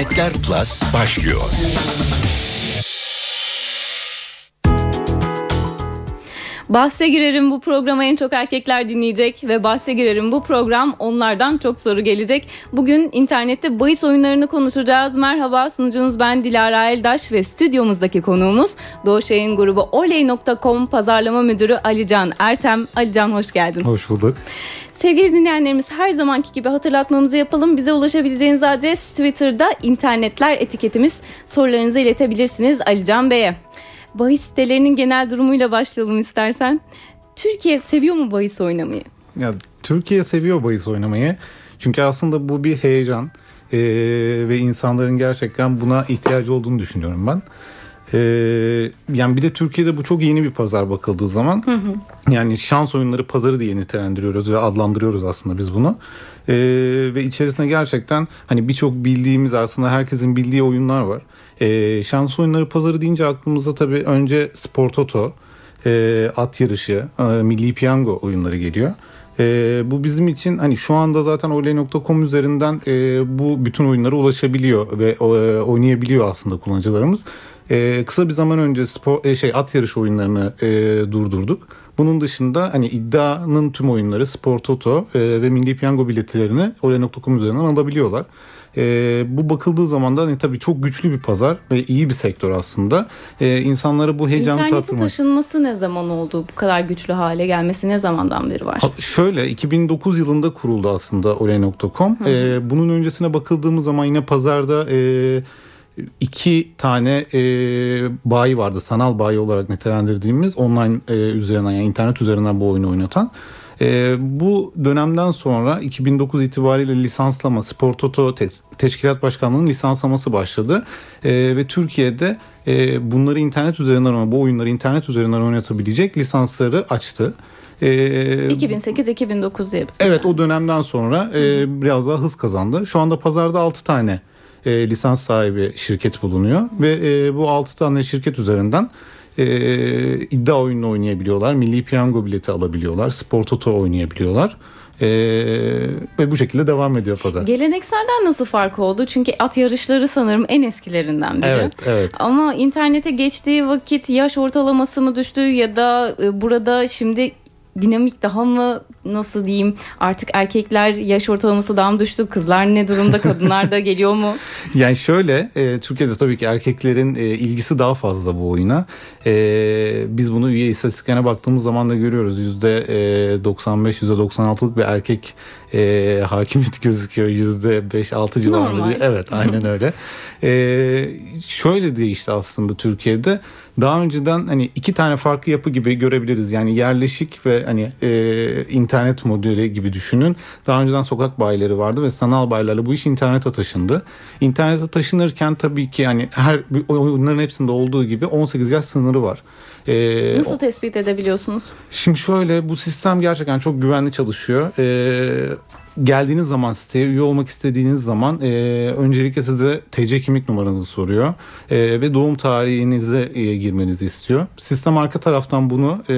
İnternetler Plus başlıyor. Bahse girerim bu programa en çok erkekler dinleyecek ve bahse girerim bu program onlardan çok soru gelecek. Bugün internette bahis oyunlarını konuşacağız. Merhaba sunucunuz ben Dilara Eldaş ve stüdyomuzdaki konuğumuz Doğuş Yayın Grubu Oley.com pazarlama müdürü Alican Ertem. Alican hoş geldin. Hoş bulduk. Sevgili dinleyenlerimiz her zamanki gibi hatırlatmamızı yapalım. Bize ulaşabileceğiniz adres Twitter'da internetler etiketimiz. Sorularınızı iletebilirsiniz Alican Bey'e. Bahis sitelerinin genel durumuyla başlayalım istersen. Türkiye seviyor mu bahis oynamayı? Ya Türkiye seviyor bahis oynamayı. Çünkü aslında bu bir heyecan ee, ve insanların gerçekten buna ihtiyacı olduğunu düşünüyorum ben. Ee, yani bir de Türkiye'de bu çok yeni bir pazar bakıldığı zaman. Hı hı. Yani şans oyunları pazarı diye nitelendiriyoruz ve adlandırıyoruz aslında biz bunu. Ee, ve içerisinde gerçekten hani birçok bildiğimiz aslında herkesin bildiği oyunlar var. Ee, şans oyunları pazarı deyince aklımıza tabii önce Spor Toto, e, at yarışı, e, milli piyango oyunları geliyor. E, bu bizim için hani şu anda zaten oley.com üzerinden e, bu bütün oyunlara ulaşabiliyor ve e, oynayabiliyor aslında kullanıcılarımız. E, kısa bir zaman önce spor e, şey at yarışı oyunlarını e, durdurduk. Bunun dışında hani iddianın tüm oyunları Spor Toto e, ve Milli Piyango biletlerini oley.com üzerinden alabiliyorlar. E, bu bakıldığı zaman da hani, tabii çok güçlü bir pazar ve iyi bir sektör aslında. E, insanlara bu heyecanı İnternetin tattırmak. taşınması ne zaman oldu? Bu kadar güçlü hale gelmesi ne zamandan beri var? Ha, şöyle 2009 yılında kuruldu aslında oley.com. E, bunun öncesine bakıldığımız zaman yine pazarda... E, iki tane e, bayi vardı. Sanal bayi olarak nitelendirdiğimiz online e, üzerinden yani internet üzerinden bu oyunu oynatan. E, bu dönemden sonra 2009 itibariyle lisanslama Spor Toto Te- Teşkilat Başkanlığı'nın lisanslaması başladı. E, ve Türkiye'de e, bunları internet üzerinden bu oyunları internet üzerinden oynatabilecek lisansları açtı. E, 2008-2009 diye. Evet o dönemden sonra e, biraz daha hız kazandı. Şu anda pazarda 6 tane e, lisans sahibi şirket bulunuyor ve e, bu 6 tane şirket üzerinden e, iddia oyununu oynayabiliyorlar. Milli piyango bileti alabiliyorlar. Spor toto oynayabiliyorlar. Ee, ve bu şekilde devam ediyor pazar. Gelenekselden nasıl fark oldu? Çünkü at yarışları sanırım en eskilerinden biri. Evet, evet. Ama internete geçtiği vakit yaş ortalaması mı düştü ya da burada şimdi dinamik daha mı nasıl diyeyim artık erkekler yaş ortalaması daha mı düştü kızlar ne durumda kadınlar da geliyor mu? Yani şöyle e, Türkiye'de tabii ki erkeklerin e, ilgisi daha fazla bu oyuna. E, biz bunu üye istatistiklerine baktığımız zaman da görüyoruz. Yüzde 95 yüzde 96'lık bir erkek e, hakimiyet gözüküyor. Yüzde 5-6 civarında. Evet aynen öyle. E, şöyle değişti aslında Türkiye'de daha önceden hani iki tane farklı yapı gibi görebiliriz. Yani yerleşik ve hani e, internet modeli gibi düşünün. Daha önceden sokak bayileri vardı ve sanal bayilerle bu iş internete taşındı. İnternete taşınırken tabii ki hani her oyunların hepsinde olduğu gibi 18 yaş sınırı var. Ee, Nasıl tespit edebiliyorsunuz? Şimdi şöyle bu sistem gerçekten çok güvenli çalışıyor. Ee, geldiğiniz zaman siteye üye olmak istediğiniz zaman e, öncelikle size TC kimlik numaranızı soruyor e, ve doğum tarihinize e, girmenizi istiyor. Sistem arka taraftan bunu e,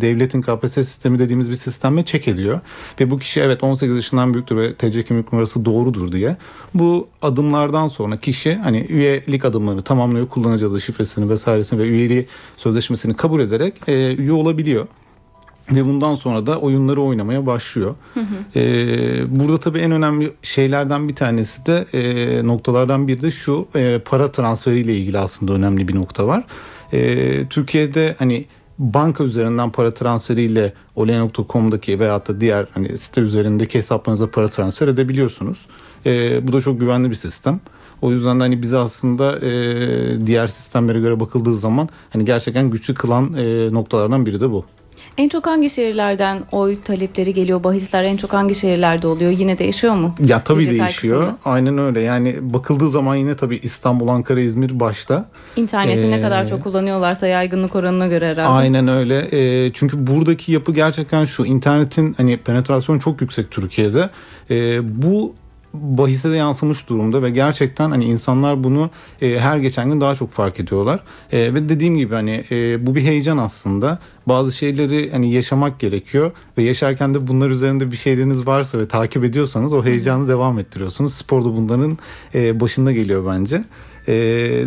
devletin KPSS sistemi dediğimiz bir sistemle check ediyor ve bu kişi evet 18 yaşından büyüktür ve TC kimlik numarası doğrudur diye. Bu adımlardan sonra kişi hani üyelik adımlarını tamamlıyor kullanıcı adı şifresini vesairesini ve üyeliği sözleşmesini kabul ederek e, üye olabiliyor. Ve bundan sonra da oyunları oynamaya başlıyor. Hı hı. Ee, burada tabii en önemli şeylerden bir tanesi de e, noktalardan biri de şu e, para transferiyle ilgili aslında önemli bir nokta var. E, Türkiye'de hani banka üzerinden para transferiyle oley.com'daki veyahut da diğer hani site üzerindeki hesaplarınıza para transfer edebiliyorsunuz. E, bu da çok güvenli bir sistem. O yüzden de hani bizi aslında e, diğer sistemlere göre bakıldığı zaman hani gerçekten güçlü kılan e, noktalardan biri de bu. En çok hangi şehirlerden oy talepleri geliyor? Bahisler en çok hangi şehirlerde oluyor? Yine değişiyor mu? Ya tabii Dijital değişiyor. Kısımda. Aynen öyle. Yani bakıldığı zaman yine tabii İstanbul, Ankara, İzmir başta. İnterneti ee, ne kadar çok kullanıyorlarsa yaygınlık oranına göre herhalde. Aynen öyle. E, çünkü buradaki yapı gerçekten şu. İnternetin hani penetrasyonu çok yüksek Türkiye'de. E, bu bahise de yansımış durumda ve gerçekten hani insanlar bunu e, her geçen gün daha çok fark ediyorlar. E, ve dediğim gibi hani e, bu bir heyecan aslında. Bazı şeyleri hani yaşamak gerekiyor ve yaşarken de bunlar üzerinde bir şeyleriniz varsa ve takip ediyorsanız o heyecanı devam ettiriyorsunuz. Spor da bunların e, başında geliyor bence. E,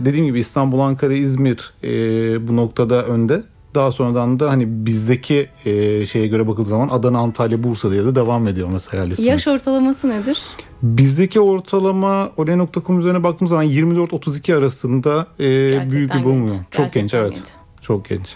dediğim gibi İstanbul, Ankara, İzmir e, bu noktada önde. Daha sonradan da hani bizdeki e, şeye göre bakıldığı zaman Adana, Antalya, Bursa diye de devam ediyor mesela listemiz. Yaş ortalaması nedir? Bizdeki ortalama Ole.com üzerine baktığımız zaman 24-32 arasında e, büyük bir bulunuyor. Çok Gerçekten genç evet. genç. Çok genç.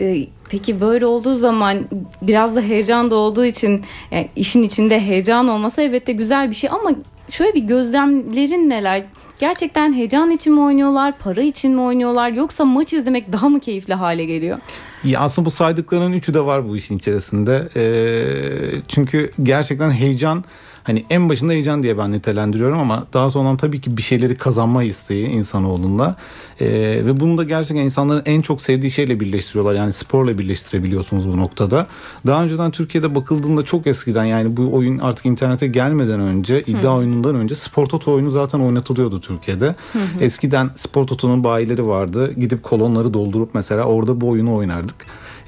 Ee, Peki böyle olduğu zaman biraz da heyecan da olduğu için yani işin içinde heyecan olması elbette güzel bir şey ama şöyle bir gözlemlerin neler? Gerçekten heyecan için mi oynuyorlar, para için mi oynuyorlar yoksa maç izlemek daha mı keyifli hale geliyor? Ya aslında bu saydıklarının üçü de var bu işin içerisinde. Ee, çünkü gerçekten heyecan hani en başında heyecan diye ben nitelendiriyorum ama daha sonra tabii ki bir şeyleri kazanma isteği insanoğlunda. Ee, ve bunu da gerçekten insanların en çok sevdiği şeyle birleştiriyorlar. Yani sporla birleştirebiliyorsunuz bu noktada. Daha önceden Türkiye'de bakıldığında çok eskiden yani bu oyun artık internete gelmeden önce iddia oyunundan önce spor toto oyunu zaten oynatılıyordu Türkiye'de. Hı. Eskiden spor toto'nun bayileri vardı. Gidip kolonları doldurup mesela orada bu oyunu oynardık.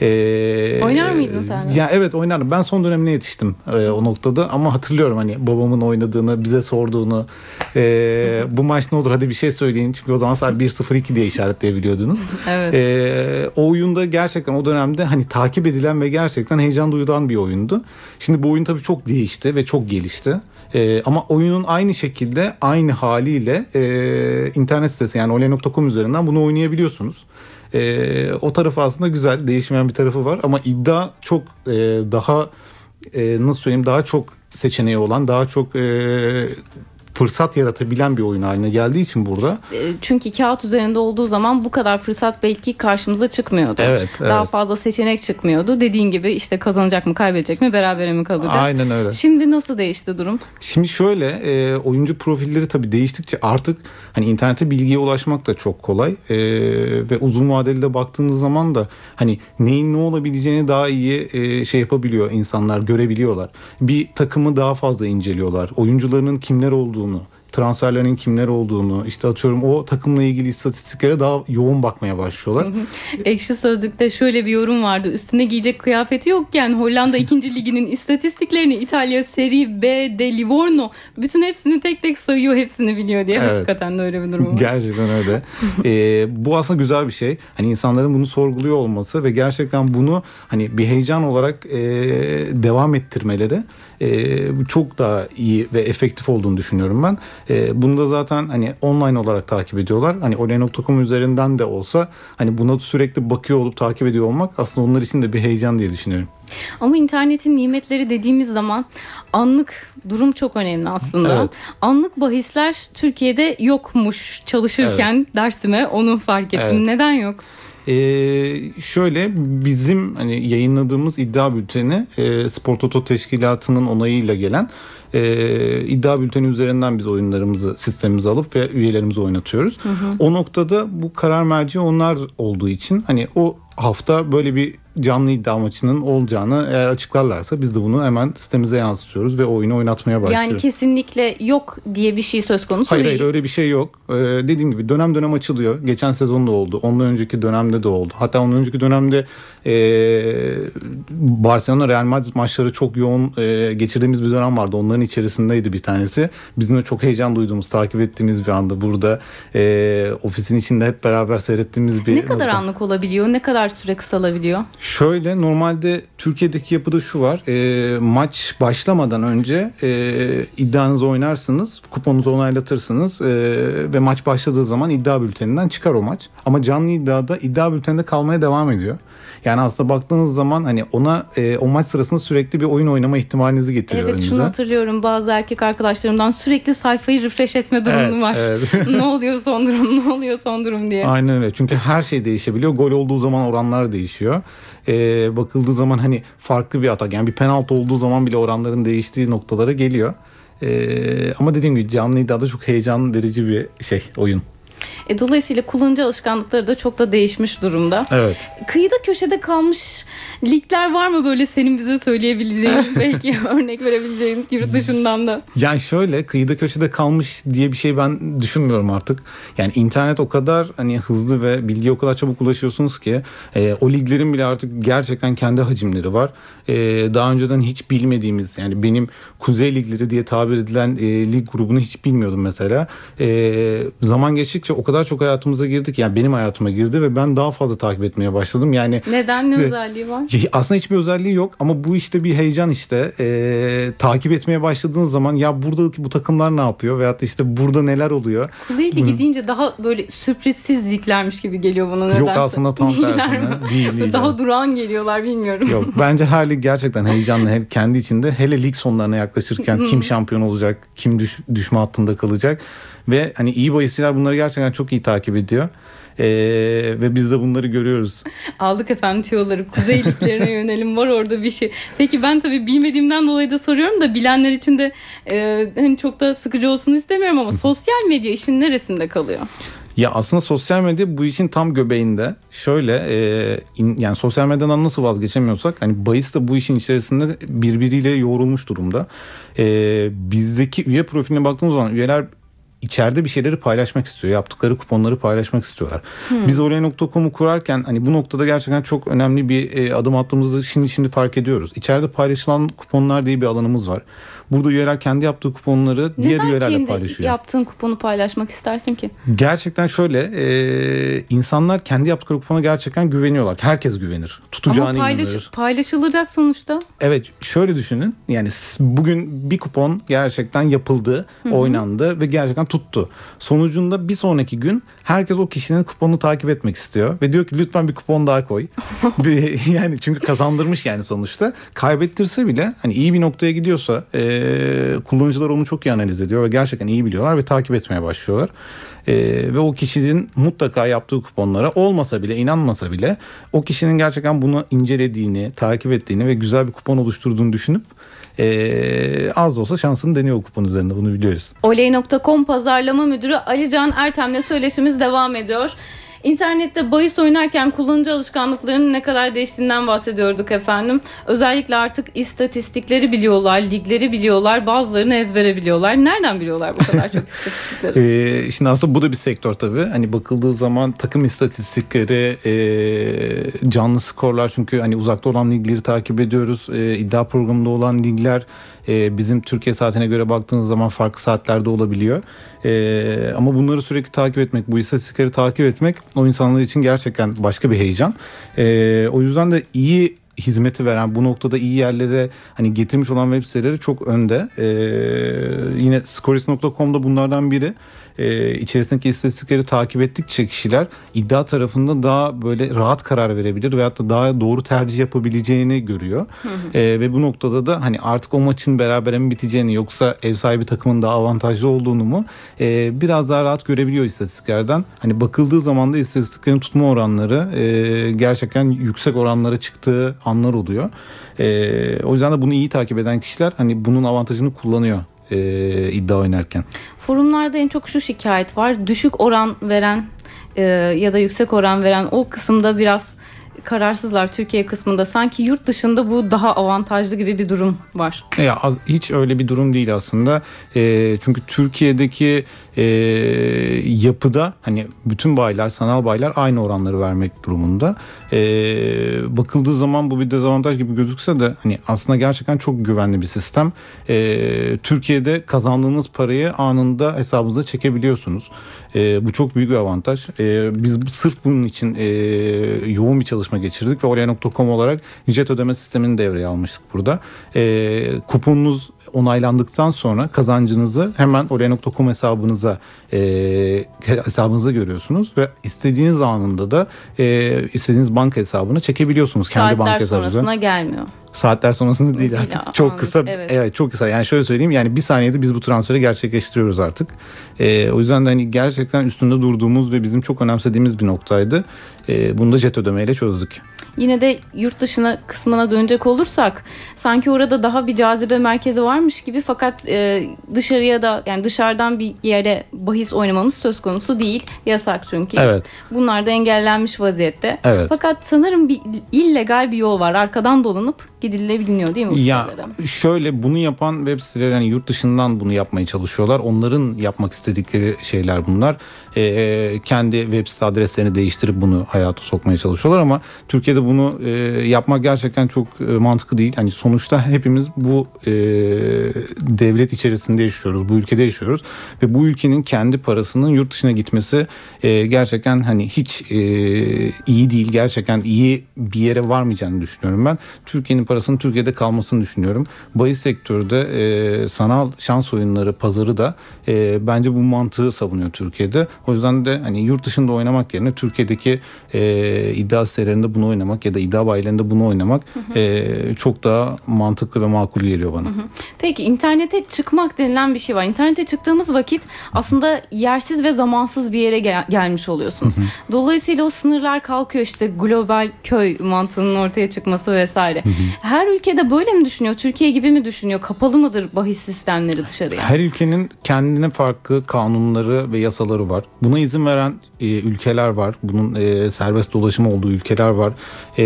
Ee, Oynar mıydın sen? Ya evet oynardım. Ben son dönemine yetiştim e, o noktada ama hatırlıyorum hani babamın oynadığını, bize sorduğunu. E, bu maç ne olur hadi bir şey söyleyin. Çünkü o zaman sadece 1-0-2 diye işaretleyebiliyordunuz. evet. E, o oyunda gerçekten o dönemde hani takip edilen ve gerçekten heyecan duyulan bir oyundu. Şimdi bu oyun tabii çok değişti ve çok gelişti. E, ama oyunun aynı şekilde aynı haliyle e, internet sitesi yani oley.com üzerinden bunu oynayabiliyorsunuz. E, o tarafı aslında güzel değişmeyen bir tarafı var. Ama iddia çok e, daha e, nasıl söyleyeyim daha çok seçeneği olan daha çok e, fırsat yaratabilen bir oyun haline geldiği için burada. E, çünkü kağıt üzerinde olduğu zaman bu kadar fırsat belki karşımıza çıkmıyordu. Evet, evet. Daha fazla seçenek çıkmıyordu. Dediğin gibi işte kazanacak mı kaybedecek mi berabere mi kalacak? Aynen öyle. Şimdi nasıl değişti durum? Şimdi şöyle e, oyuncu profilleri tabii değiştikçe artık hani internete bilgiye ulaşmak da çok kolay e, ve uzun vadeli de baktığınız zaman da hani neyin ne olabileceğini daha iyi e, şey yapabiliyor insanlar görebiliyorlar. Bir takımı daha fazla inceliyorlar. Oyuncularının kimler olduğunu transferlerin kimler olduğunu işte atıyorum o takımla ilgili istatistiklere daha yoğun bakmaya başlıyorlar. Ekşi Sözlük'te şöyle bir yorum vardı. Üstüne giyecek kıyafeti yokken Hollanda 2. liginin istatistiklerini İtalya Serie B de Livorno bütün hepsini tek tek sayıyor hepsini biliyor diye. Evet. Hakikaten de öyle bir durum var. Gerçekten öyle. ee, bu aslında güzel bir şey. Hani insanların bunu sorguluyor olması ve gerçekten bunu hani bir heyecan olarak e, devam ettirmeleri e, çok daha iyi ve efektif olduğunu düşünüyorum ben. E, bunu da zaten hani online olarak takip ediyorlar. Hani oley.com üzerinden de olsa hani buna sürekli bakıyor olup takip ediyor olmak aslında onlar için de bir heyecan diye düşünüyorum. Ama internetin nimetleri dediğimiz zaman anlık durum çok önemli aslında. Evet. Anlık bahisler Türkiye'de yokmuş çalışırken evet. dersime onu fark ettim. Evet. Neden yok? Ee, şöyle bizim hani yayınladığımız iddia bülteni e, Spor Toto Teşkilatı'nın onayıyla gelen e, iddia bülteni üzerinden biz oyunlarımızı sistemimize alıp ve üyelerimizi oynatıyoruz. Hı hı. O noktada bu karar merci onlar olduğu için hani o hafta böyle bir canlı iddia maçının olacağını eğer açıklarlarsa biz de bunu hemen sitemize yansıtıyoruz ve oyunu oynatmaya başlıyoruz. Yani kesinlikle yok diye bir şey söz konusu hayır, değil. Hayır öyle bir şey yok. Ee, dediğim gibi dönem dönem açılıyor. Geçen sezon da oldu. Ondan önceki dönemde de oldu. Hatta ondan önceki dönemde e, Barcelona Real Madrid maçları çok yoğun e, geçirdiğimiz bir dönem vardı. Onların içerisindeydi bir tanesi. Bizim de çok heyecan duyduğumuz, takip ettiğimiz bir anda burada e, ofisin içinde hep beraber seyrettiğimiz bir Ne kadar nokta. anlık olabiliyor? Ne kadar süre kısalabiliyor? Şöyle normalde Türkiye'deki yapıda şu var. E, maç başlamadan önce e, iddianızı oynarsınız. Kuponunuzu onaylatırsınız. E, ve maç başladığı zaman iddia bülteninden çıkar o maç. Ama canlı iddiada iddia bülteninde kalmaya devam ediyor. Yani aslında baktığınız zaman hani ona e, o maç sırasında sürekli bir oyun oynama ihtimalinizi getiriyor Evet önünüze. şunu hatırlıyorum bazı erkek arkadaşlarımdan sürekli sayfayı refresh etme durumu evet, var. Evet. ne oluyor son durum ne oluyor son durum diye. Aynen öyle çünkü her şey değişebiliyor. Gol olduğu zaman oranlar değişiyor. Ee, bakıldığı zaman hani farklı bir atak yani bir penaltı olduğu zaman bile oranların değiştiği noktalara geliyor. Ee, ama dediğim gibi canlı iddiada çok heyecan verici bir şey oyun. E, dolayısıyla kullanıcı alışkanlıkları da çok da değişmiş durumda. Evet. Kıyıda köşede kalmış ligler var mı böyle senin bize söyleyebileceğin belki örnek verebileceğin yurt dışından da? Yani şöyle kıyıda köşede kalmış diye bir şey ben düşünmüyorum artık. Yani internet o kadar hani hızlı ve bilgiye o kadar çabuk ulaşıyorsunuz ki e, o liglerin bile artık gerçekten kendi hacimleri var. E, daha önceden hiç bilmediğimiz yani benim kuzey ligleri diye tabir edilen e, lig grubunu hiç bilmiyordum mesela. E, zaman geçtikçe o kadar çok hayatımıza girdik yani benim hayatıma girdi ve ben daha fazla takip etmeye başladım. Yani Neden ne işte- özelliği var? Aslında hiçbir özelliği yok ama bu işte bir heyecan işte. Ee, takip etmeye başladığınız zaman ya buradaki bu takımlar ne yapıyor veyahut işte burada neler oluyor. Kuzey Ligi deyince daha böyle sürprizsiz liglermiş gibi geliyor bana nedense. Yok aslında tam tersine. Değil, değil. Daha durağan geliyorlar bilmiyorum. Yok bence her lig gerçekten heyecanlı hem kendi içinde hele lig sonlarına yaklaşırken kim şampiyon olacak, kim düş, düşme hattında kalacak ve hani iyi bahisçiler bunları gerçekten çok iyi takip ediyor. Ee, ve biz de bunları görüyoruz. Aldık efendim tüyoları. Kuzey liglerine yönelim var orada bir şey. Peki ben tabii bilmediğimden dolayı da soruyorum da bilenler için de e, hani çok da sıkıcı olsun istemiyorum ama sosyal medya işin neresinde kalıyor? Ya aslında sosyal medya bu işin tam göbeğinde. Şöyle e, in- yani sosyal medyadan nasıl vazgeçemiyorsak hani bahis de bu işin içerisinde birbiriyle yoğrulmuş durumda. E, bizdeki üye profiline baktığımız zaman üyeler içeride bir şeyleri paylaşmak istiyor. Yaptıkları kuponları paylaşmak istiyorlar. Biz oraya.com'u kurarken hani bu noktada gerçekten çok önemli bir e, adım attığımızı şimdi şimdi fark ediyoruz. İçeride paylaşılan kuponlar diye bir alanımız var. Burada üyeler kendi yaptığı kuponları diğer Neden üyelerle kendi paylaşıyor. yaptığın kuponu paylaşmak istersin ki? Gerçekten şöyle e, insanlar kendi yaptıkları kupona gerçekten güveniyorlar. Herkes güvenir. Tutacağına ama paylaş, inanır. paylaşılacak sonuçta. Evet şöyle düşünün. Yani bugün bir kupon gerçekten yapıldı, oynandı ve gerçekten tuttu. Sonucunda bir sonraki gün herkes o kişinin kuponunu takip etmek istiyor ve diyor ki lütfen bir kupon daha koy. Bir- yani çünkü kazandırmış yani sonuçta. Kaybettirse bile hani iyi bir noktaya gidiyorsa e, kullanıcılar onu çok iyi analiz ediyor ve gerçekten iyi biliyorlar ve takip etmeye başlıyorlar. E, ve o kişinin mutlaka yaptığı kuponlara olmasa bile inanmasa bile o kişinin gerçekten bunu incelediğini, takip ettiğini ve güzel bir kupon oluşturduğunu düşünüp e, az da olsa şansını deniyor kupon üzerinde bunu biliyoruz. Oley.com pazarlama müdürü Alican Ertem'le söyleşimiz devam ediyor. İnternette bahis oynarken kullanıcı alışkanlıklarının ne kadar değiştiğinden bahsediyorduk efendim. Özellikle artık istatistikleri biliyorlar, ligleri biliyorlar, bazılarını ezbere biliyorlar. Nereden biliyorlar bu kadar çok istatistikleri? Ee, şimdi aslında bu da bir sektör tabii. Hani bakıldığı zaman takım istatistikleri, e, canlı skorlar çünkü hani uzakta olan ligleri takip ediyoruz. E, iddia programında olan ligler e, bizim Türkiye saatine göre baktığınız zaman farklı saatlerde olabiliyor. E, ama bunları sürekli takip etmek, bu istatistikleri takip etmek o insanlar için gerçekten başka bir heyecan. E, o yüzden de iyi hizmeti veren bu noktada iyi yerlere hani getirmiş olan web siteleri çok önde. Ee, yine scoris.com'da bunlardan biri. Ee, içerisindeki istatistikleri takip ettikçe kişiler iddia tarafında daha böyle rahat karar verebilir veyahut da daha doğru tercih yapabileceğini görüyor. Ee, ve bu noktada da hani artık o maçın berabere mi biteceğini yoksa ev sahibi takımın daha avantajlı olduğunu mu e, biraz daha rahat görebiliyor istatistiklerden. Hani bakıldığı zaman da istatistiklerin tutma oranları e, gerçekten yüksek oranlara çıktığı anlar oluyor. E, o yüzden de bunu iyi takip eden kişiler hani bunun avantajını kullanıyor e, iddia oynarken. Forumlarda en çok şu şikayet var. Düşük oran veren e, ya da yüksek oran veren o kısımda biraz kararsızlar Türkiye kısmında. Sanki yurt dışında bu daha avantajlı gibi bir durum var. Ya hiç öyle bir durum değil aslında. E, çünkü Türkiye'deki e, yapıda hani bütün bayiler, sanal bayiler aynı oranları vermek durumunda. E, bakıldığı zaman bu bir dezavantaj gibi gözükse de hani aslında gerçekten çok güvenli bir sistem. E, Türkiye'de kazandığınız parayı anında hesabınıza çekebiliyorsunuz. E, bu çok büyük bir avantaj. E, biz sırf bunun için e, yoğun bir çalışma geçirdik ve oraya.com olarak jet ödeme sistemini devreye almıştık burada. E, kuponunuz onaylandıktan sonra kazancınızı hemen oraya.com hesabınıza e, hesabınıza görüyorsunuz ve istediğiniz anında da e, istediğiniz banka hesabına çekebiliyorsunuz kendi banka Saatler hesabınıza. sonrasına gelmiyor. Saatler sonrasında değil, Değil, artık anladım. çok kısa Evet. evet. çok kısa yani şöyle söyleyeyim yani bir saniyede biz bu transferi gerçekleştiriyoruz artık. Ee, o yüzden de hani gerçekten üstünde durduğumuz ve bizim çok önemsediğimiz bir noktaydı. Ee, bunu da jet ödemeyle çözdük. Yine de yurt dışına kısmına dönecek olursak sanki orada daha bir cazibe merkezi varmış gibi fakat e, dışarıya da yani dışarıdan bir yere bahis oynamamız söz konusu değil. Yasak çünkü. Evet. Bunlar da engellenmiş vaziyette. Evet. Fakat sanırım bir illegal bir yol var. Arkadan dolanıp gidilebiliyor değil mi bu Ya sitelere? şöyle bunu yapan web siteleri yani yurt dışından bunu yapmaya çalışıyorlar. Onların yapmak istedikleri şeyler bunlar. Ee, kendi web site adreslerini değiştirip bunu hayata sokmaya çalışıyorlar ama Türkiye'de bunu e, yapmak gerçekten çok e, mantıklı değil. Hani sonuçta hepimiz bu e, devlet içerisinde yaşıyoruz. Bu ülkede yaşıyoruz ve bu ülkenin kendi parasının yurt dışına gitmesi e, gerçekten hani hiç e, iyi değil. Gerçekten iyi bir yere varmayacağını düşünüyorum ben. Türkiye'nin parasının Türkiye'de kalmasını düşünüyorum. Bahis sektörü de e, sanal şans oyunları pazarı da e, bence bu mantığı savunuyor Türkiye'de. O yüzden de hani yurt dışında oynamak yerine Türkiye'deki e, iddia sitelerinde bunu oynamak ya da iddia bayilerinde bunu oynamak e, çok daha mantıklı ve makul geliyor bana. Peki internete çıkmak denilen bir şey var. İnternete çıktığımız vakit aslında yersiz ve zamansız bir yere gel- gelmiş oluyorsunuz. Dolayısıyla o sınırlar kalkıyor işte global köy mantığının ortaya çıkması vesaire. Her ülkede böyle mi düşünüyor? Türkiye gibi mi düşünüyor? Kapalı mıdır bahis sistemleri dışarıya? Her ülkenin kendine farklı kanunları ve yasaları var. Buna izin veren e, ülkeler var. Bunun e, serbest dolaşım olduğu ülkeler var. E,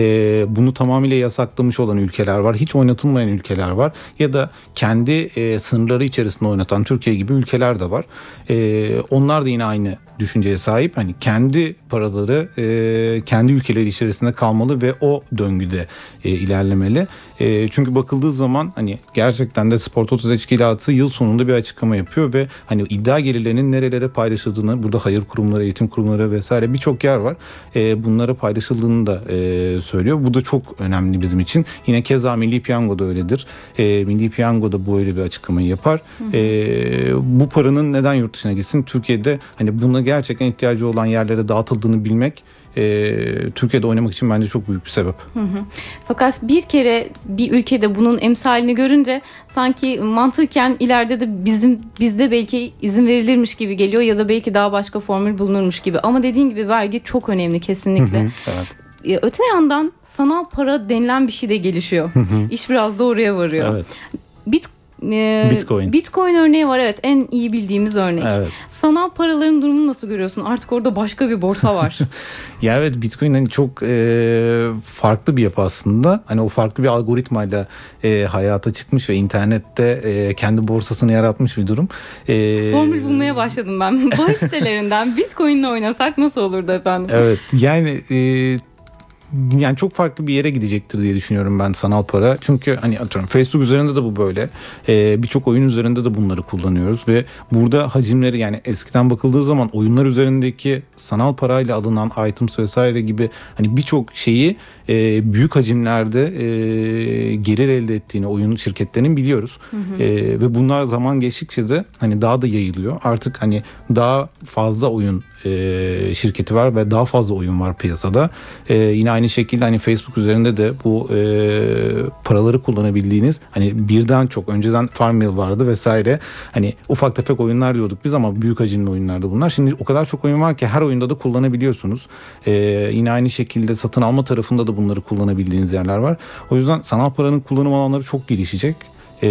bunu tamamıyla yasaklamış olan ülkeler var. Hiç oynatılmayan ülkeler var. Ya da kendi e, sınırları içerisinde oynatan Türkiye gibi ülkeler de var. E, onlar da yine aynı düşünceye sahip. Hani kendi paraları e, kendi ülkeleri içerisinde kalmalı ve o döngüde e, ilerlemeli. E, çünkü bakıldığı zaman hani gerçekten de Spor Toto Teşkilatı yıl sonunda bir açıklama yapıyor ve hani iddia gelirlerinin nerelere paylaşıldığını burada hayır kurumları, eğitim kurumları vesaire birçok yer var. E, bunlara paylaşıldığını da e, söylüyor. Bu da çok önemli bizim için. Yine keza Milli Piyango da öyledir. E, Milli Piyango da böyle bir açıklamayı yapar. E, bu paranın neden yurt dışına gitsin? Türkiye'de hani buna gerçekten ihtiyacı olan yerlere dağıtıldığını bilmek e, Türkiye'de oynamak için bence çok büyük bir sebep. Fakat bir kere bir ülkede bunun emsalini görünce sanki mantıken ileride de bizim bizde belki izin verilirmiş gibi geliyor ya da belki daha başka formül bulunurmuş gibi. Ama dediğin gibi vergi çok önemli kesinlikle. Evet. E, Öte yandan sanal para denilen bir şey de gelişiyor. İş biraz da oraya varıyor. Evet. Bit, e, Bitcoin. Bitcoin örneği var evet en iyi bildiğimiz örnek. Evet. Sanal paraların durumunu nasıl görüyorsun? Artık orada başka bir borsa var. Ya evet Bitcoin hani çok e, farklı bir yapı aslında. Hani o farklı bir algoritmayla e, hayata çıkmış ve internette e, kendi borsasını yaratmış bir durum. E, Formül bulmaya başladım ben. Bahis sitelerinden Bitcoin'le oynasak nasıl olurdu efendim? Evet yani e, yani çok farklı bir yere gidecektir diye düşünüyorum ben sanal para. Çünkü hani atıyorum Facebook üzerinde de bu böyle. E, Birçok oyun üzerinde de bunları kullanıyoruz ve burada hacimleri yani eskiden bakıldığı zaman oyunlar üzerindeki sanal parayla alınan items vesaire gibi hani birçok şeyi e, büyük hacimlerde e, gelir elde ettiğini oyun şirketlerinin biliyoruz. E, ve bunlar zaman geçtikçe de hani daha da yayılıyor. Artık hani daha fazla oyun e, şirketi var ve daha fazla oyun var piyasada. E, yine aynı şekilde hani Facebook üzerinde de bu e, paraları kullanabildiğiniz hani birden çok önceden Farmville vardı vesaire. Hani ufak tefek oyunlar diyorduk biz ama büyük hacimli oyunlardı bunlar. Şimdi o kadar çok oyun var ki her oyunda da kullanabiliyorsunuz. E, yine aynı şekilde satın alma tarafında da bunları kullanabildiğiniz yerler var. O yüzden sanal paranın kullanım alanları çok gelişecek. E,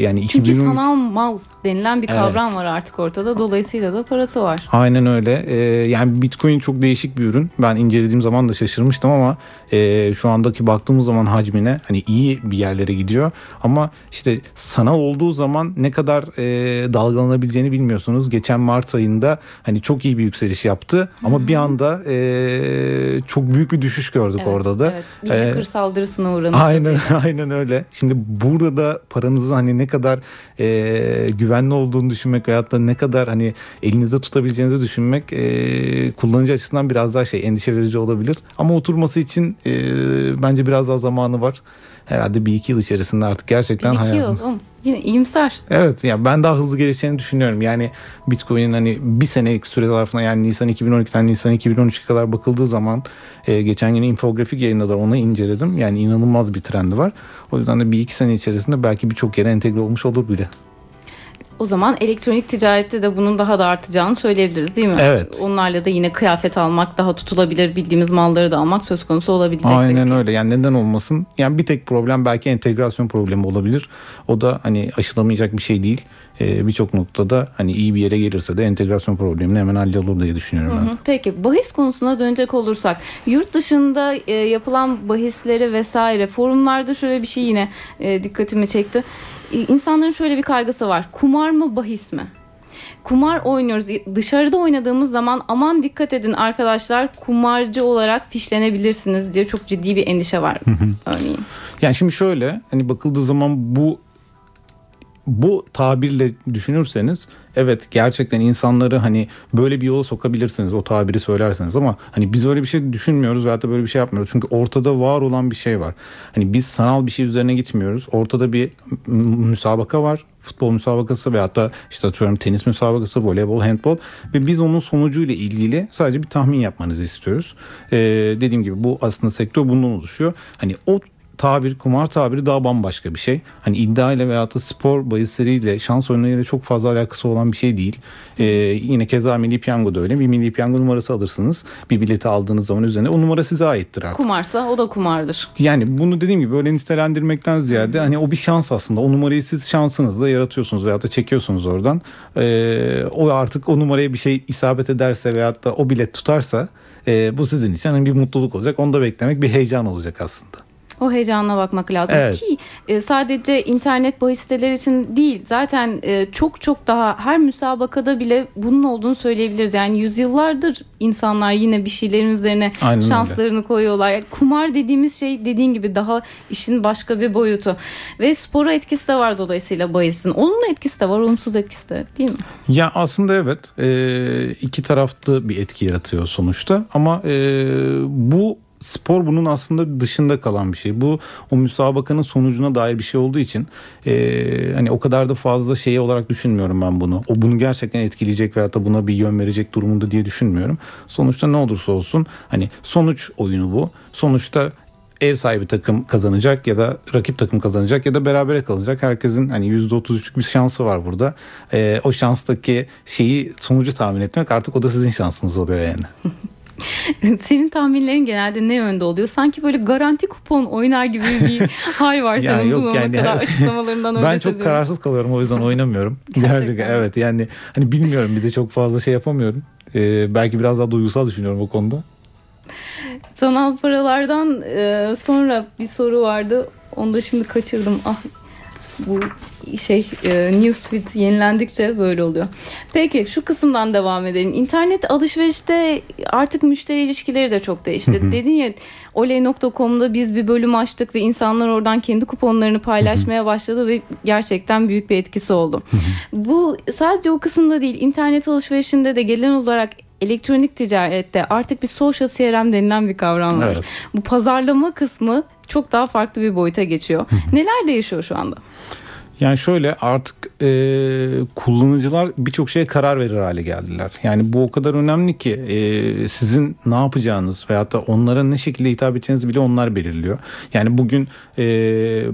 yani Çünkü 2013 sanal mal denilen bir kavram var artık ortada. Dolayısıyla da parası var. Aynen öyle. Ee, yani Bitcoin çok değişik bir ürün. Ben incelediğim zaman da şaşırmıştım ama e, şu andaki baktığımız zaman hacmine hani iyi bir yerlere gidiyor. Ama işte sanal olduğu zaman ne kadar e, dalgalanabileceğini bilmiyorsunuz. Geçen Mart ayında hani çok iyi bir yükseliş yaptı ama bir anda e, çok büyük bir düşüş gördük Evet, orada da. Evet. Bir Ee, saldırısına uğramıştı. Aynen aynen öyle. Şimdi burada da paranızın hani ne kadar e, güvenli olduğunu düşünmek veyahut da ne kadar hani elinizde tutabileceğinizi düşünmek e, kullanıcı açısından biraz daha şey endişe verici olabilir. Ama oturması için e, bence biraz daha zamanı var. Herhalde bir iki yıl içerisinde artık gerçekten Bir iki hayatım- yıl. Yine iyimser. Evet ya ben daha hızlı gelişeceğini düşünüyorum. Yani Bitcoin'in hani bir senelik süre zarfına yani Nisan 2012'den Nisan 2013'e kadar bakıldığı zaman e, geçen gün infografik yayınladılar onu inceledim. Yani inanılmaz bir trendi var. O yüzden de bir iki sene içerisinde belki birçok yere entegre olmuş olur bile. O zaman elektronik ticarette de bunun daha da artacağını söyleyebiliriz değil mi? Evet. Onlarla da yine kıyafet almak daha tutulabilir bildiğimiz malları da almak söz konusu olabilecek. Aynen belki. öyle. Yani neden olmasın? Yani bir tek problem belki entegrasyon problemi olabilir. O da hani aşılamayacak bir şey değil. Ee, Birçok noktada hani iyi bir yere gelirse de entegrasyon problemini hemen hallolur diye düşünüyorum ben. Hı, Peki bahis konusuna dönecek olursak yurt dışında e, yapılan bahisleri vesaire forumlarda şöyle bir şey yine e, dikkatimi çekti. E, İnsanların şöyle bir kaygısı var. Kumar mı bahis mi? Kumar oynuyoruz. Dışarıda oynadığımız zaman aman dikkat edin arkadaşlar kumarcı olarak fişlenebilirsiniz diye çok ciddi bir endişe var örneğin. Yani şimdi şöyle hani bakıldığı zaman bu bu tabirle düşünürseniz evet gerçekten insanları hani böyle bir yola sokabilirsiniz o tabiri söylerseniz ama hani biz öyle bir şey düşünmüyoruz veyahut da böyle bir şey yapmıyoruz. Çünkü ortada var olan bir şey var. Hani biz sanal bir şey üzerine gitmiyoruz. Ortada bir müsabaka var. Futbol müsabakası veyahut da işte atıyorum tenis müsabakası, voleybol, handbol ve biz onun sonucuyla ilgili sadece bir tahmin yapmanızı istiyoruz. Ee, dediğim gibi bu aslında sektör bundan oluşuyor. Hani o tabir, kumar tabiri daha bambaşka bir şey. Hani iddia ile veyahut da spor bahisleriyle, şans oyunlarıyla çok fazla alakası olan bir şey değil. Ee, yine keza milli piyango da öyle. Bir milli piyango numarası alırsınız. Bir bileti aldığınız zaman üzerine o numara size aittir artık. Kumarsa o da kumardır. Yani bunu dediğim gibi böyle nitelendirmekten ziyade hani o bir şans aslında. O numarayı siz şansınızla yaratıyorsunuz veyahut da çekiyorsunuz oradan. Ee, o artık o numaraya bir şey isabet ederse veyahut da o bilet tutarsa e, bu sizin için hani bir mutluluk olacak. Onu da beklemek bir heyecan olacak aslında. O heyecanla bakmak lazım Evet. ki e, sadece internet bahis siteleri için değil zaten e, çok çok daha her müsabakada bile bunun olduğunu söyleyebiliriz. Yani yüzyıllardır insanlar yine bir şeylerin üzerine Aynen öyle. şanslarını koyuyorlar. Yani kumar dediğimiz şey dediğin gibi daha işin başka bir boyutu ve spora etkisi de var dolayısıyla bahisin. Olumlu etkisi de var, olumsuz etkisi de değil mi? Ya aslında evet e, iki taraflı bir etki yaratıyor sonuçta ama e, bu spor bunun aslında dışında kalan bir şey. Bu o müsabakanın sonucuna dair bir şey olduğu için e, hani o kadar da fazla şey olarak düşünmüyorum ben bunu. O bunu gerçekten etkileyecek veyahut da buna bir yön verecek durumunda diye düşünmüyorum. Sonuçta ne olursa olsun hani sonuç oyunu bu. Sonuçta ev sahibi takım kazanacak ya da rakip takım kazanacak ya da berabere kalacak. Herkesin hani %33'lük bir şansı var burada. Ee, o şanstaki şeyi sonucu tahmin etmek artık o da sizin şansınız oluyor yani. Senin tahminlerin genelde ne yönde oluyor? Sanki böyle garanti kupon oynar gibi bir hal var senin yok bu zamana yani- kadar açıklamalarından öyle ben çok seziyorum. kararsız kalıyorum o yüzden oynamıyorum. Gerçekten. Gerçekten evet yani hani bilmiyorum bir de çok fazla şey yapamıyorum. Ee, belki biraz daha duygusal düşünüyorum o konuda. Sanal paralardan e, sonra bir soru vardı. Onu da şimdi kaçırdım. Ah bu şey e, newsfeed yenilendikçe böyle oluyor. Peki şu kısımdan devam edelim. İnternet alışverişte artık müşteri ilişkileri de çok değişti. Dedin ya oley.com'da biz bir bölüm açtık ve insanlar oradan kendi kuponlarını paylaşmaya başladı ve gerçekten büyük bir etkisi oldu. Bu sadece o kısımda değil. İnternet alışverişinde de gelen olarak elektronik ticarette artık bir social CRM denilen bir kavram var. Evet. Bu pazarlama kısmı çok daha farklı bir boyuta geçiyor. Neler değişiyor şu anda? Yani şöyle artık e, kullanıcılar birçok şeye karar verir hale geldiler. Yani bu o kadar önemli ki e, sizin ne yapacağınız veyahut da onlara ne şekilde hitap edeceğinizi bile onlar belirliyor. Yani bugün e,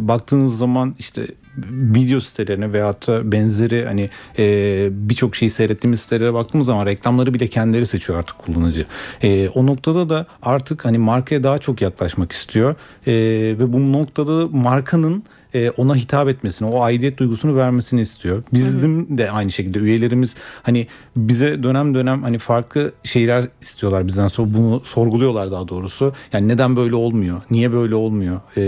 baktığınız zaman işte video sitelerine veyahut da benzeri hani e, birçok şeyi seyrettiğimiz sitelere baktığımız zaman reklamları bile kendileri seçiyor artık kullanıcı. E, o noktada da artık hani markaya daha çok yaklaşmak istiyor E, ve bu noktada da markanın e, ona hitap etmesini, o aidiyet duygusunu vermesini istiyor. Bizim de aynı şekilde üyelerimiz hani bize dönem dönem hani farklı şeyler istiyorlar bizden sonra bunu sorguluyorlar daha doğrusu. Yani neden böyle olmuyor? Niye böyle olmuyor? E,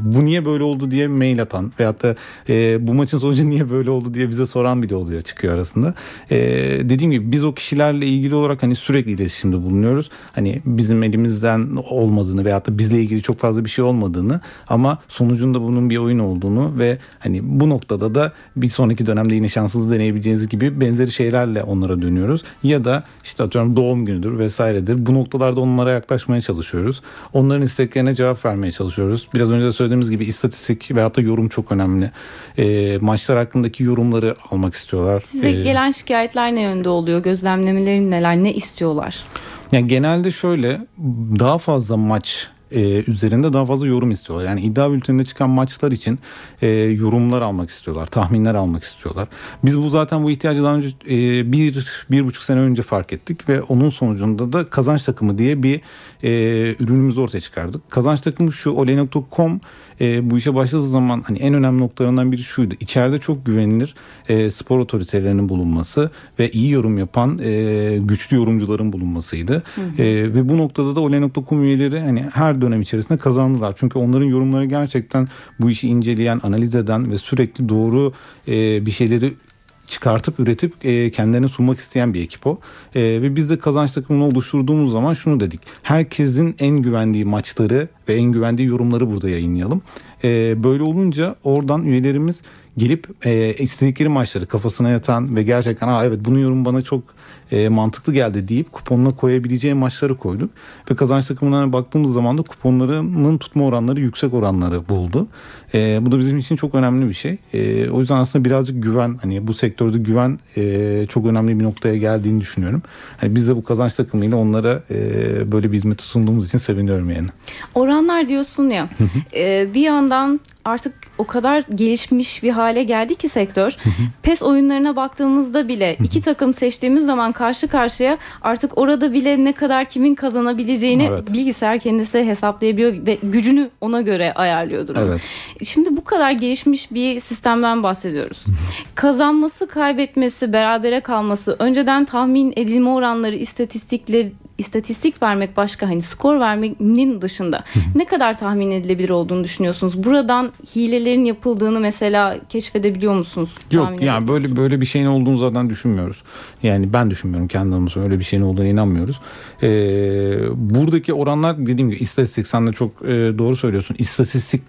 bu niye böyle oldu diye mail atan veyahut da e, bu maçın sonucu niye böyle oldu diye bize soran bile oluyor çıkıyor arasında. E, dediğim gibi biz o kişilerle ilgili olarak hani sürekli iletişimde bulunuyoruz. Hani bizim elimizden olmadığını veyahut da bizle ilgili çok fazla bir şey olmadığını ama sonucunda bunun bir oyun olduğunu ve hani bu noktada da bir sonraki dönemde yine şanssız deneyebileceğiniz gibi benzeri şeylerle onlara dönüyoruz. Ya da işte atıyorum doğum günüdür vesairedir. Bu noktalarda onlara yaklaşmaya çalışıyoruz. Onların isteklerine cevap vermeye çalışıyoruz. Biraz önce de söylediğimiz gibi istatistik veyahut da yorum çok önemli. E, maçlar hakkındaki yorumları almak istiyorlar. Size E, gelen şikayetler ne yönde oluyor? Gözlemlemelerin neler? Ne istiyorlar? Yani genelde şöyle daha fazla maç e, üzerinde daha fazla yorum istiyorlar. Yani iddia bülteninde çıkan maçlar için e, yorumlar almak istiyorlar, tahminler almak istiyorlar. Biz bu zaten bu ihtiyacı daha önce e, bir, bir buçuk sene önce fark ettik ve onun sonucunda da kazanç takımı diye bir e, ürünümüzü ortaya çıkardık. Kazanç takımı şu oley.com e, bu işe başladığı zaman hani en önemli noktalarından biri şuydu. İçeride çok güvenilir e, spor otoritelerinin bulunması ve iyi yorum yapan e, güçlü yorumcuların bulunmasıydı. Hı hı. E, ve bu noktada da oley.com üyeleri hani her dönem içerisinde kazandılar. Çünkü onların yorumları gerçekten bu işi inceleyen, analiz eden ve sürekli doğru e, bir şeyleri çıkartıp üretip e, kendilerine sunmak isteyen bir ekip o. E, ve biz de kazanç takımını oluşturduğumuz zaman şunu dedik. Herkesin en güvendiği maçları ve en güvendiği yorumları burada yayınlayalım. E, böyle olunca oradan üyelerimiz gelip e, istedikleri maçları kafasına yatan ve gerçekten Aa, evet bunun yorum bana çok e, mantıklı geldi deyip kuponuna koyabileceği maçları koyduk. Ve kazanç takımlarına baktığımız zaman da kuponlarının tutma oranları yüksek oranları buldu. E, bu da bizim için çok önemli bir şey. E, o yüzden aslında birazcık güven hani bu sektörde güven e, çok önemli bir noktaya geldiğini düşünüyorum. Hani biz de bu kazanç takımıyla onlara e, böyle bir hizmeti sunduğumuz için seviniyorum yani. Oranlar diyorsun ya e, bir yandan artık o kadar gelişmiş bir hale geldi ki sektör. PES oyunlarına baktığımızda bile iki takım seçtiğimiz zaman karşı karşıya artık orada bile ne kadar kimin kazanabileceğini evet. bilgisayar kendisi hesaplayabiliyor ve gücünü ona göre ayarlıyor durum. Evet. Şimdi bu kadar gelişmiş bir sistemden bahsediyoruz. Kazanması, kaybetmesi, berabere kalması, önceden tahmin edilme oranları, istatistikleri istatistik vermek başka hani skor vermenin dışında ne kadar tahmin edilebilir olduğunu düşünüyorsunuz? Buradan hilelerin yapıldığını mesela keşfedebiliyor musunuz? Yok yani böyle böyle bir şeyin olduğunu zaten düşünmüyoruz. Yani ben düşünmüyorum kendi adıma öyle bir şeyin olduğunu inanmıyoruz. Ee, buradaki oranlar dediğim gibi istatistik sen de çok e, doğru söylüyorsun. İstatistik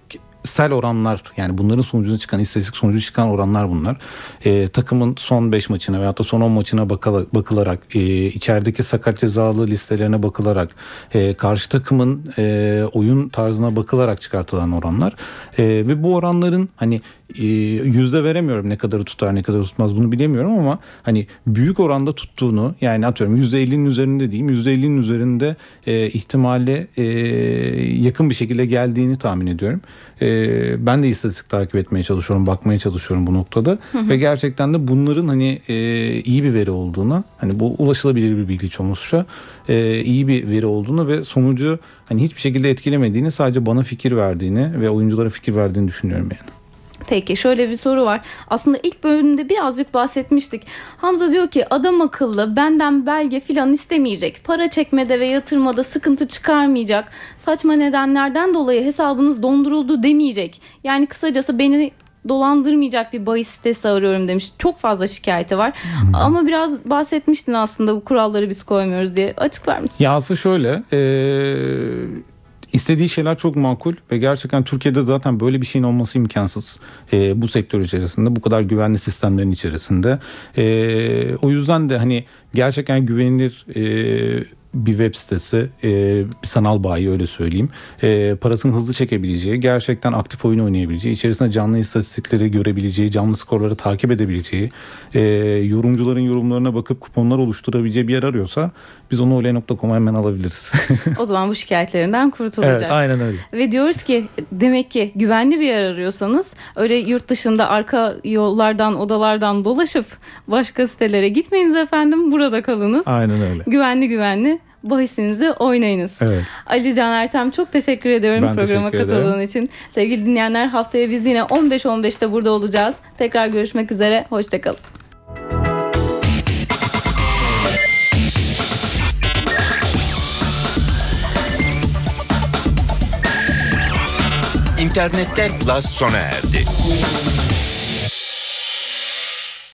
sel oranlar yani bunların sonucunda çıkan istatistik sonucu çıkan oranlar bunlar. E, takımın son 5 maçına veyahut da son 10 maçına bakıla, bakılarak e, içerideki sakat cezalı listelerine bakılarak e, karşı takımın e, oyun tarzına bakılarak çıkartılan oranlar. E, ve bu oranların hani e, yüzde veremiyorum ne kadarı tutar ne kadar tutmaz bunu bilemiyorum ama hani büyük oranda tuttuğunu yani atıyorum yüzde 50'nin üzerinde diyeyim yüzde 50'nin üzerinde e, ihtimale e, yakın bir şekilde geldiğini tahmin ediyorum. E, ben de istatistik takip etmeye çalışıyorum bakmaya çalışıyorum bu noktada hı hı. ve gerçekten de bunların hani e, iyi bir veri olduğuna hani bu ulaşılabilir bir bilgi olmuşsa e, iyi bir veri olduğunu ve sonucu hani hiçbir şekilde etkilemediğini sadece bana fikir verdiğini ve oyunculara fikir verdiğini düşünüyorum yani. Peki şöyle bir soru var. Aslında ilk bölümde birazcık bahsetmiştik. Hamza diyor ki adam akıllı benden belge filan istemeyecek. Para çekmede ve yatırmada sıkıntı çıkarmayacak. Saçma nedenlerden dolayı hesabınız donduruldu demeyecek. Yani kısacası beni dolandırmayacak bir bahis sitesi arıyorum demiş. Çok fazla şikayeti var. Hmm. Ama biraz bahsetmiştin aslında bu kuralları biz koymuyoruz diye. Açıklar mısın? Ya aslında şöyle ee, İstediği şeyler çok makul ve gerçekten Türkiye'de zaten böyle bir şeyin olması imkansız. E, bu sektör içerisinde bu kadar güvenli sistemlerin içerisinde. E, o yüzden de hani gerçekten güvenilir e, bir web sitesi, e, bir sanal bayi öyle söyleyeyim. E, parasını hızlı çekebileceği, gerçekten aktif oyun oynayabileceği, içerisinde canlı istatistikleri görebileceği, canlı skorları takip edebileceği, e, yorumcuların yorumlarına bakıp kuponlar oluşturabileceği bir yer arıyorsa biz onu oley.com'a hemen alabiliriz. o zaman bu şikayetlerinden kurtulacak. Evet aynen öyle. Ve diyoruz ki demek ki güvenli bir yer arıyorsanız öyle yurt dışında arka yollardan odalardan dolaşıp başka sitelere gitmeyiniz efendim burada kalınız. Aynen öyle. Güvenli güvenli bahisinizi oynayınız. Evet. Ali Can Ertem çok teşekkür ediyorum ben programa teşekkür katıldığın için. Sevgili dinleyenler haftaya biz yine 15-15'te burada olacağız. Tekrar görüşmek üzere. Hoşçakalın. İnternette Plus sona erdi.